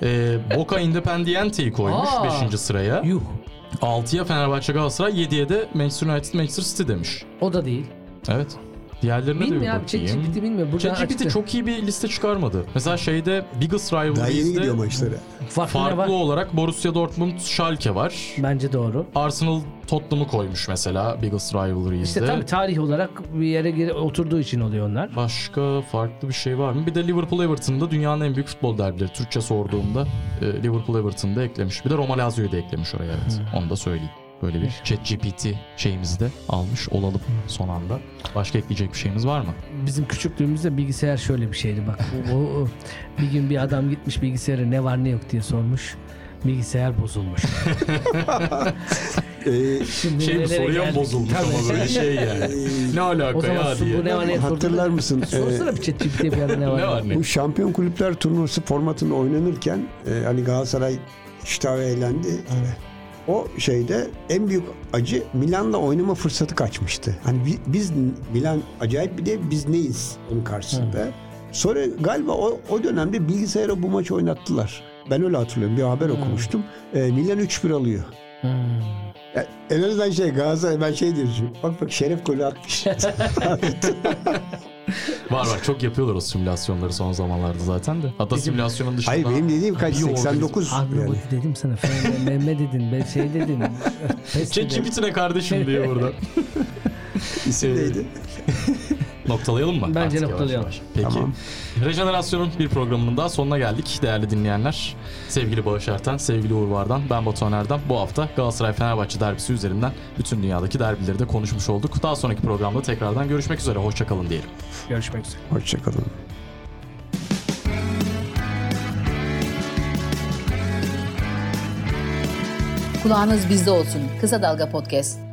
e, Boca Independiente'yi koymuş Aa. 5. sıraya. Yuh. 6'ya Fenerbahçe Galatasaray, 7'ye de Manchester United Manchester City demiş. O da değil. Evet. Diğerlerine de bir Bilmiyor bakayım. ChatGPT bilmiyor. Buradan ChatGPT çok iyi bir liste çıkarmadı. Mesela şeyde Biggest Daha yeni gidiyor Rivalries'de maçlara. Farklı var? farklı olarak Borussia Dortmund Schalke var. Bence doğru. Arsenal Tottenham'ı koymuş mesela Biggest Rivalries'de. İşte tabii tarih olarak bir yere gire- oturduğu için oluyor onlar. Başka farklı bir şey var mı? Bir de Liverpool Everton'da dünyanın en büyük futbol derbileri. Türkçe sorduğumda e, Liverpool Everton'da eklemiş. Bir de Roma Lazio'yu da eklemiş oraya evet. Onu da söyleyeyim. Böyle bir ChatGPT şeyimizi de almış olalım son anda. Başka ekleyecek bir şeyimiz var mı? Bizim küçüklüğümüzde bilgisayar şöyle bir şeydi bak. O, o- bir gün bir adam gitmiş bilgisayara ne var ne yok diye sormuş. Bilgisayar bozulmuş. Ee, Şimdi Şey mi soruya mı geldik? bozulmuş Tabii. ama böyle şey yani. ne O alaka zaman ya su diye. bu ne var ne hatırlar mısın? Ee, Sorsana bir ChatGPT'ye bir ara ne var Ne var ne? Bu şampiyon kulüpler turnuvası formatında oynanırken e, hani Galatasaray iştahı eğlendi. O şeyde en büyük acı Milan'la oynama fırsatı kaçmıştı. Hani bi- biz Milan acayip bir de biz neyiz onun karşısında. Sonra galiba o, o dönemde bilgisayara bu maçı oynattılar. Ben öyle hatırlıyorum. Bir haber okumuştum. E, Milan 3-1 alıyor. Hmm. Ya, en azından şey Galatasaray ben şey diyorum. Bak bak Şeref golü atmış. Var var çok yapıyorlar o simülasyonları son zamanlarda zaten de. Hatta simülasyonun dışında. Hayır benim dediğim kaç? bir organiz- 89 Abi yani. bu dedim sana. Memme dedin. Ben şey dedin. Pes dedin. ChatGPT ne kardeşim diye burada. İsim neydi? Noktalayalım mı? Bence Artık yavaş noktalayalım. yavaş. Peki. Tamam. Rejenerasyon'un bir programının daha sonuna geldik değerli dinleyenler. Sevgili Bağış Erten, sevgili Uğur Vardan, ben Batuhan Erdem. Bu hafta Galatasaray-Fenerbahçe derbisi üzerinden bütün dünyadaki derbileri de konuşmuş olduk. Daha sonraki programda tekrardan görüşmek üzere. Hoşçakalın diyelim. Görüşmek üzere. Hoşçakalın. Kulağınız bizde olsun. Kısa Dalga Podcast.